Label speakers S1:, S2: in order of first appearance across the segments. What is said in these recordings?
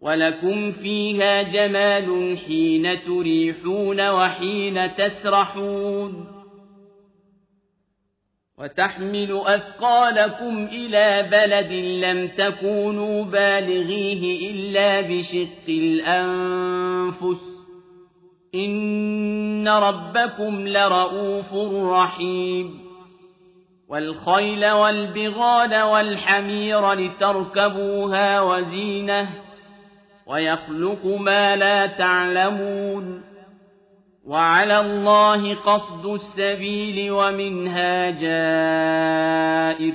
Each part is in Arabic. S1: ولكم فيها جمال حين تريحون وحين تسرحون وتحمل أثقالكم إلى بلد لم تكونوا بالغيه إلا بشق الأنفس إن ربكم لرؤوف رحيم والخيل والبغال والحمير لتركبوها وزينه ويخلق ما لا تعلمون وعلى الله قصد السبيل ومنها جائر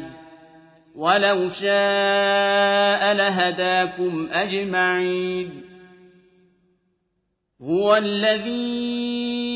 S1: ولو شاء لهداكم أجمعين هو الذي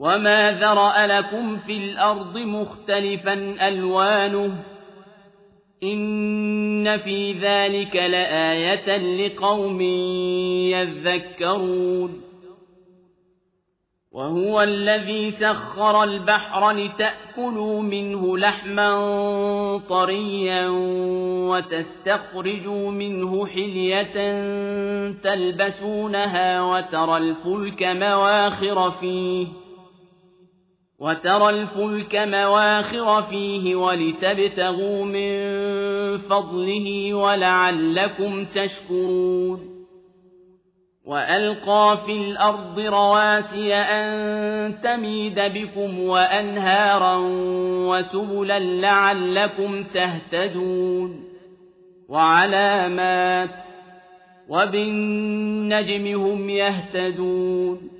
S1: وما ذرأ لكم في الأرض مختلفا ألوانه إن في ذلك لآية لقوم يذكرون وهو الذي سخر البحر لتأكلوا منه لحما طريا وتستخرجوا منه حلية تلبسونها وترى الفلك مواخر فيه وترى الفلك مواخر فيه ولتبتغوا من فضله ولعلكم تشكرون وألقى في الأرض رواسي أن تميد بكم وأنهارا وسبلا لعلكم تهتدون وعلامات وبالنجم هم يهتدون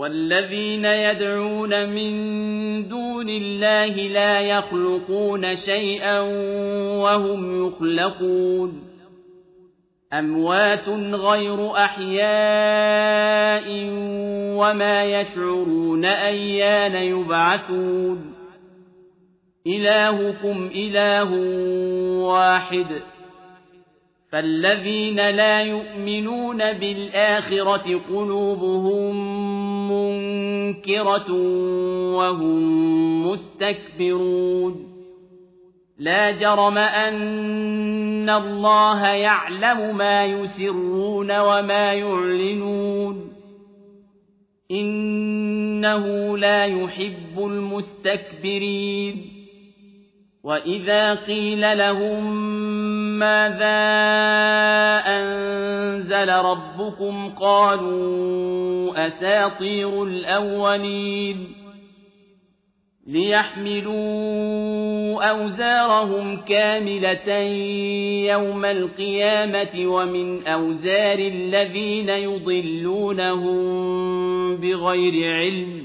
S1: والذين يدعون من دون الله لا يخلقون شيئا وهم يخلقون أموات غير أحياء وما يشعرون أيان يبعثون إلهكم إله واحد فالذين لا يؤمنون بالآخرة قلوبهم منكرة وهم مستكبرون لا جرم أن الله يعلم ما يسرون وما يعلنون إنه لا يحب المستكبرين وَإِذَا قِيلَ لَهُم مَّاذَا أَنزَلَ رَبُّكُمْ قَالُوا أَسَاطِيرُ الْأَوَّلِينَ لِيَحْمِلُوا أَوْزَارَهُمْ كَامِلَةً يَوْمَ الْقِيَامَةِ وَمِنْ أَوْزَارِ الَّذِينَ يُضِلُّونَهُم بِغَيْرِ عِلْمٍ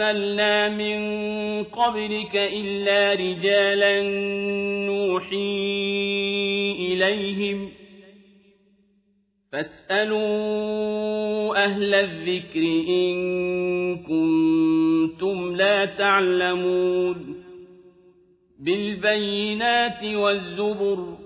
S1: أَرْسَلْنَا مِن قَبْلِكَ إِلَّا رِجَالًا نُوحِي إِلَيْهِمْ فَاسْأَلُوا أَهْلَ الذِّكْرِ إِن كُنتُمْ لَا تَعْلَمُونَ بِالْبَيِّنَاتِ وَالزُّبُرِ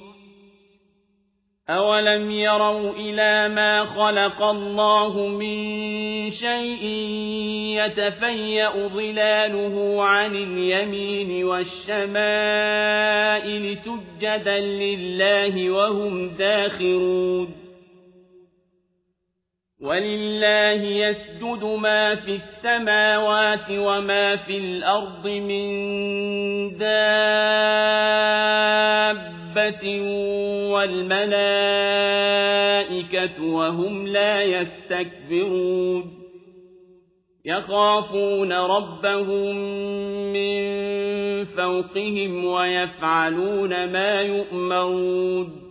S1: أَوَلَمْ يَرَوْا إِلَى مَا خَلَقَ اللَّهُ مِنْ شَيْءٍ يَتَفَيَّأُ ظِلَالُهُ عَنِ الْيَمِينِ وَالشَّمَائِلِ سُجَّدًا لِلَّهِ وَهُمْ دَاخِرُونَ وَلِلَّهِ يَسْجُدُ مَا فِي السَّمَاوَاتِ وَمَا فِي الْأَرْضِ مِنْ دَابٍّ دَابَّةٍ وَالْمَلَائِكَةُ وَهُمْ لَا يَسْتَكْبِرُونَ يَخَافُونَ رَبَّهُم مِّن فَوْقِهِمْ وَيَفْعَلُونَ مَا يُؤْمَرُونَ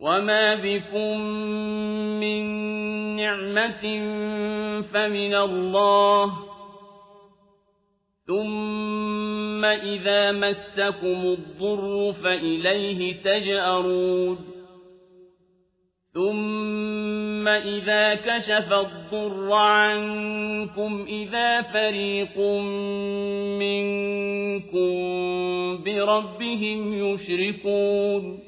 S1: وما بكم من نعمة فمن الله ثم إذا مسكم الضر فإليه تجأرون ثم إذا كشف الضر عنكم إذا فريق منكم بربهم يشركون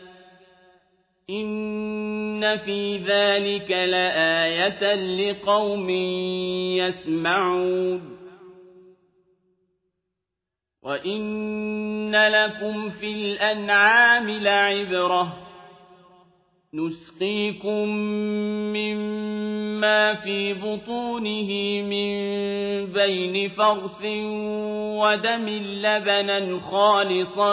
S1: إن في ذلك لآية لقوم يسمعون وإن لكم في الأنعام لعبرة نسقيكم مما في بطونه من بين فرث ودم لبنا خالصا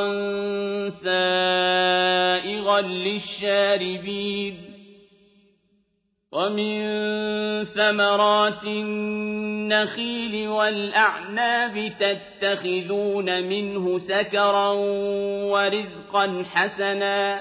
S1: سائغا للشاربين ومن ثمرات النخيل والأعناب تتخذون منه سكرا ورزقا حسناً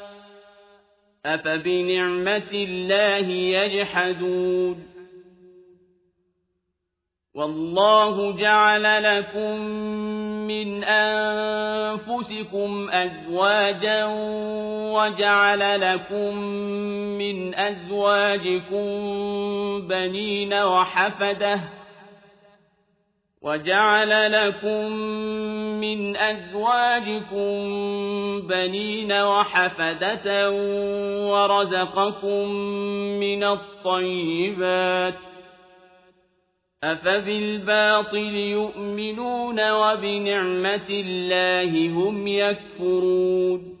S1: أفبنعمة الله يجحدون والله جعل لكم من أنفسكم أزواجا وجعل لكم من أزواجكم بنين وحفده وَجَعَلَ لَكُم مِّنْ أَزْوَاجِكُم بَنِينَ وَحَفَدَةً وَرَزَقَكُم مِّنَ الطَّيِّبَاتِ ۚ أَفَبِالْبَاطِلِ يُؤْمِنُونَ وَبِنِعْمَةِ اللَّهِ هُمْ يَكْفُرُونَ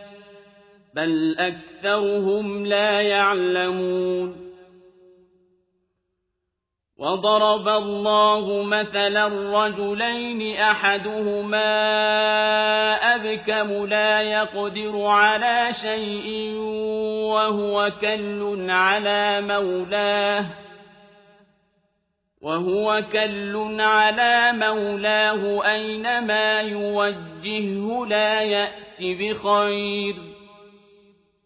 S1: بل أكثرهم لا يعلمون وضرب الله مثلا رجلين أحدهما أبكم لا يقدر على شيء وهو كل على مولاه وهو كل على مولاه أينما يوجهه لا يأت بخير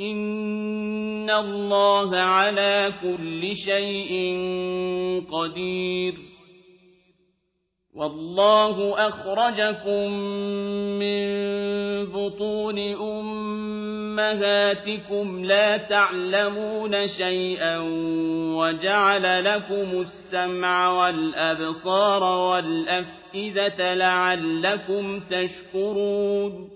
S1: إِنَّ اللَّهَ عَلَىٰ كُلِّ شَيْءٍ قَدِيرٌ وَاللَّهُ أَخْرَجَكُم مِّن بُطُونِ أُمَّهَاتِكُمْ لَا تَعْلَمُونَ شَيْئًا وَجَعَلَ لَكُمُ السَّمْعَ وَالْأَبْصَارَ وَالْأَفْئِدَةَ لَعَلَّكُمْ تَشْكُرُونَ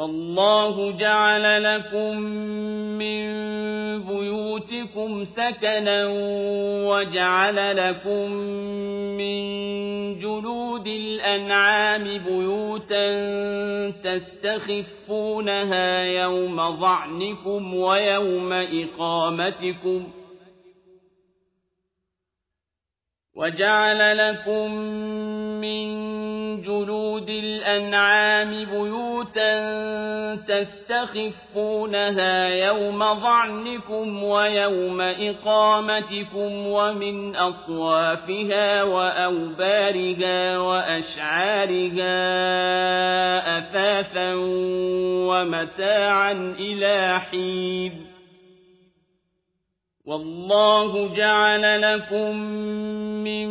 S1: والله جعل لكم من بيوتكم سكنا وجعل لكم من جلود الأنعام بيوتا تستخفونها يوم ضعنكم ويوم إقامتكم وجعل لكم من جلود الأنعام بيوتا تستخفونها يوم ضعنكم ويوم إقامتكم ومن أصوافها وأوبارها وأشعارها أثاثا ومتاعا إلى حين والله جعل لكم من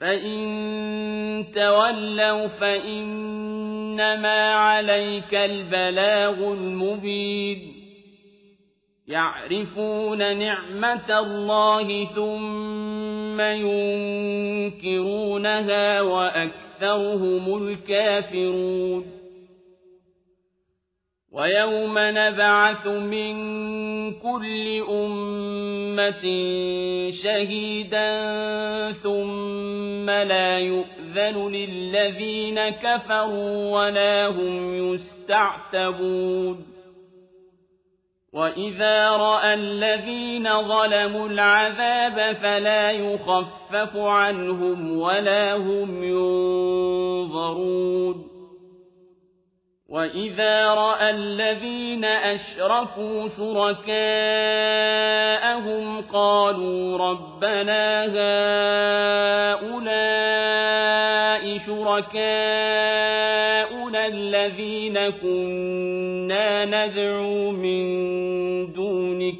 S1: فإن تولوا فإنما عليك البلاغ المبين يعرفون نعمة الله ثم ينكرونها وأكثرهم الكافرون وَيَوْمَ نَبْعَثُ مِن كُلِّ أُمَّةٍ شَهِيدًا ثُمَّ لَا يُؤْذَنُ لِلَّذِينَ كَفَرُوا وَلَا هُمْ يُسْتَعْتَبُونَ وَإِذَا رَأَى الَّذِينَ ظَلَمُوا الْعَذَابَ فَلَا يُخَفَّفُ عَنْهُمْ وَلَا هُمْ يُنظَرُونَ وَإِذَا رَأَى الَّذِينَ أَشْرَكُوا شُرَكَاءَهُمْ قَالُوا رَبَّنَا هَؤُلَاءِ شُرَكَاؤُنَا الَّذِينَ كُنَّا نَدْعُو مِن دُونِكَ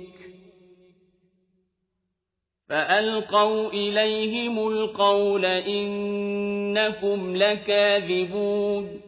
S1: فَأَلْقَوْا إِلَيْهِمُ الْقَوْلَ إِنَّكُمْ لَكَاذِبُونَ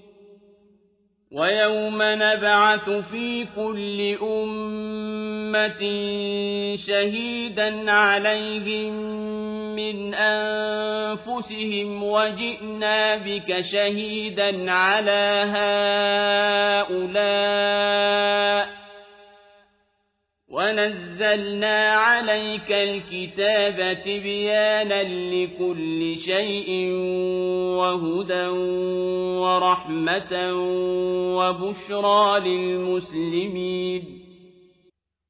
S1: وَيَوْمَ نَبْعَثُ فِي كُلِّ أُمَّةٍ شَهِيدًا عَلَيْهِمْ مِنْ أَنفُسِهِمْ وَجِئْنَا بِكَ شَهِيدًا عَلَى هَٰؤُلَاءِ ونزلنا عليك الكتاب تبيانا لكل شيء وهدى ورحمة وبشرى للمسلمين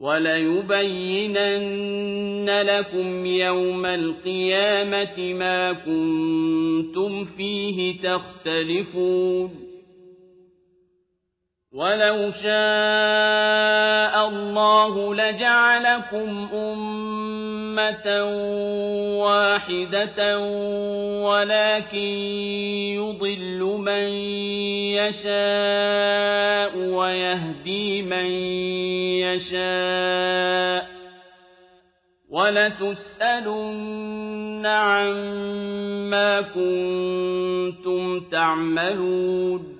S1: وَلَيُبَيِّنَنَّ لَكُمْ يَوْمَ الْقِيَامَةِ مَا كُنتُمْ فِيهِ تَخْتَلِفُونَ وَلَوْ شَاءَ اللَّهُ لَجَعَلَكُمْ أُمَّةً وَاحِدَةً وَلَٰكِن يُضِلُّ مَن يَشَاءُ وَيَهْدِي مَن يَشَاءُ ۚ وَلَتُسْأَلُنَّ عَمَّا كُنتُمْ تَعْمَلُونَ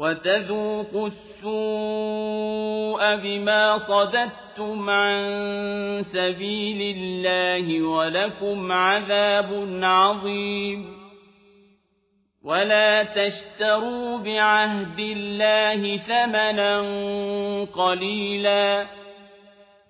S1: وتذوقوا السوء بما صددتم عن سبيل الله ولكم عذاب عظيم ولا تشتروا بعهد الله ثمنا قليلاً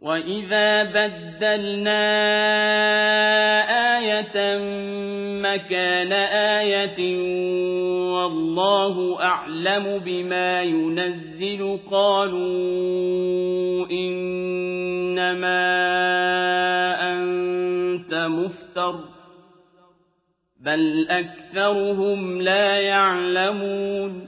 S1: وَإِذَا بَدَّلْنَا آيَةً مَّكَانَ آيَةٍ وَاللَّهُ أَعْلَمُ بِمَا يُنَزِّلُ قَالُوا إِنَّمَا أَنتَ مُفْتَرٍ بَلْ أَكْثَرُهُمْ لَا يَعْلَمُونَ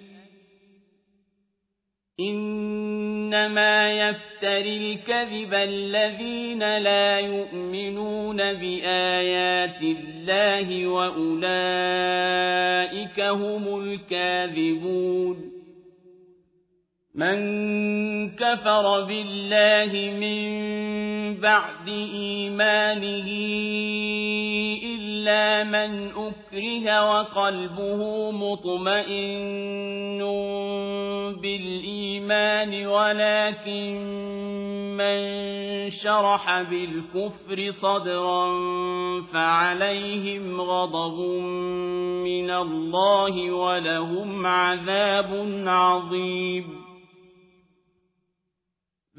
S1: إنما يفتري الكذب الذين لا يؤمنون بآيات الله وأولئك هم الكاذبون مَن كَفَرَ بِاللَّهِ مِن بَعْدِ إِيمَانِهِ إِلَّا مَنْ أُكْرِهَ وَقَلْبُهُ مُطْمَئِنٌّ بِالْإِيمَانِ وَلَكِن مَّن شَرَحَ بِالْكُفْرِ صَدْرًا فَعَلَيْهِمْ غَضَبٌ مِّنَ اللَّهِ وَلَهُمْ عَذَابٌ عَظِيمٌ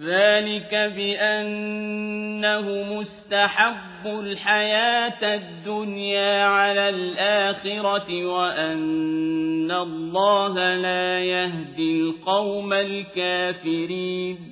S1: ذلك بأنه مستحب الحياة الدنيا على الآخرة وأن الله لا يهدي القوم الكافرين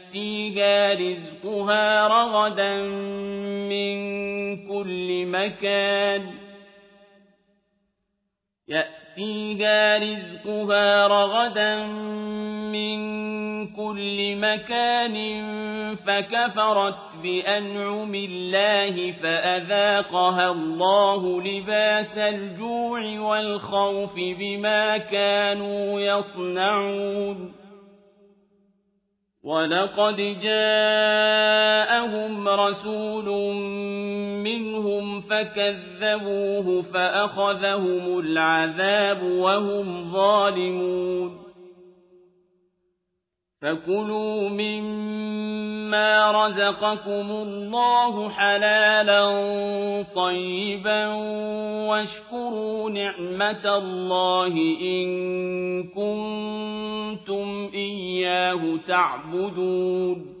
S1: فيها رزقها رغدا من كل مكان يأتيها رزقها رغدا من كل مكان فكفرت بأنعم الله فأذاقها الله لباس الجوع والخوف بما كانوا يصنعون ولقد جاءهم رسول منهم فكذبوه فأخذهم العذاب وهم ظالمون فكلوا مما رزقكم الله حلالا طيبا واشكروا نعمة الله إن كنتم إياه تعبدون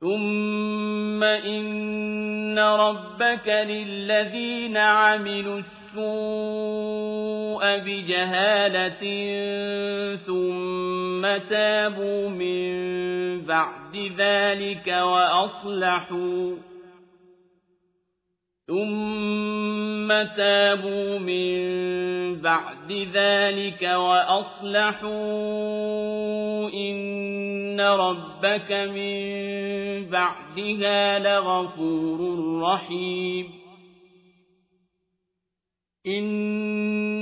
S1: ثم إن ربك للذين عملوا السوء بجهالة ثم تابوا من بعد ذلك وأصلحوا ثم تابوا من بعد ذلك وأصلحوا إن ربك من بعدها لغفور رحيم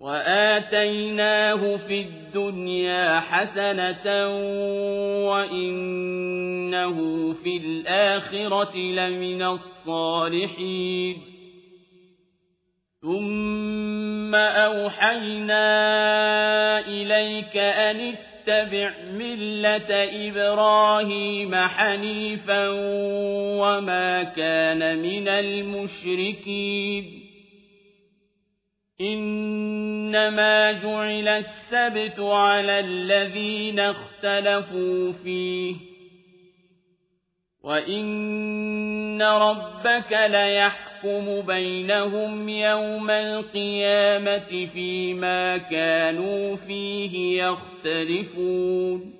S1: وآتيناه في الدنيا حسنة وإنه في الآخرة لمن الصالحين ثم أوحينا إليك أن اتبع ملة إبراهيم حنيفا وما كان من المشركين إنما جعل السبت على الذين اختلفوا فيه وإن ربك ليحكم بينهم يوم القيامة فيما كانوا فيه يختلفون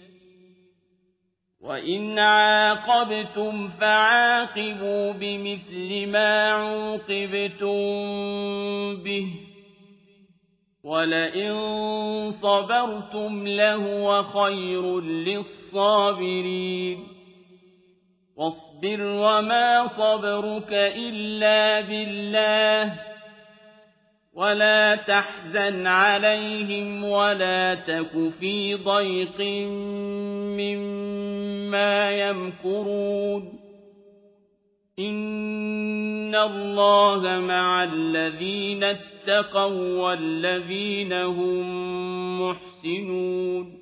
S1: وَإِنْ عَاقَبْتُمْ فَعَاقِبُوا بِمِثْلِ مَا عُوقِبْتُمْ بِهِ وَلَئِنْ صَبَرْتُمْ لَهُوَ خَيْرٌ لِلصَّابِرِينَ وَاصْبِرْ وَمَا صَبْرُكَ إِلَّا بِاللَّهِ وَلَا تَحْزَنْ عَلَيْهِمْ وَلَا تَكُ فِي ضَيْقٍ منهم بما يمكرون إن الله مع الذين اتقوا والذين هم محسنون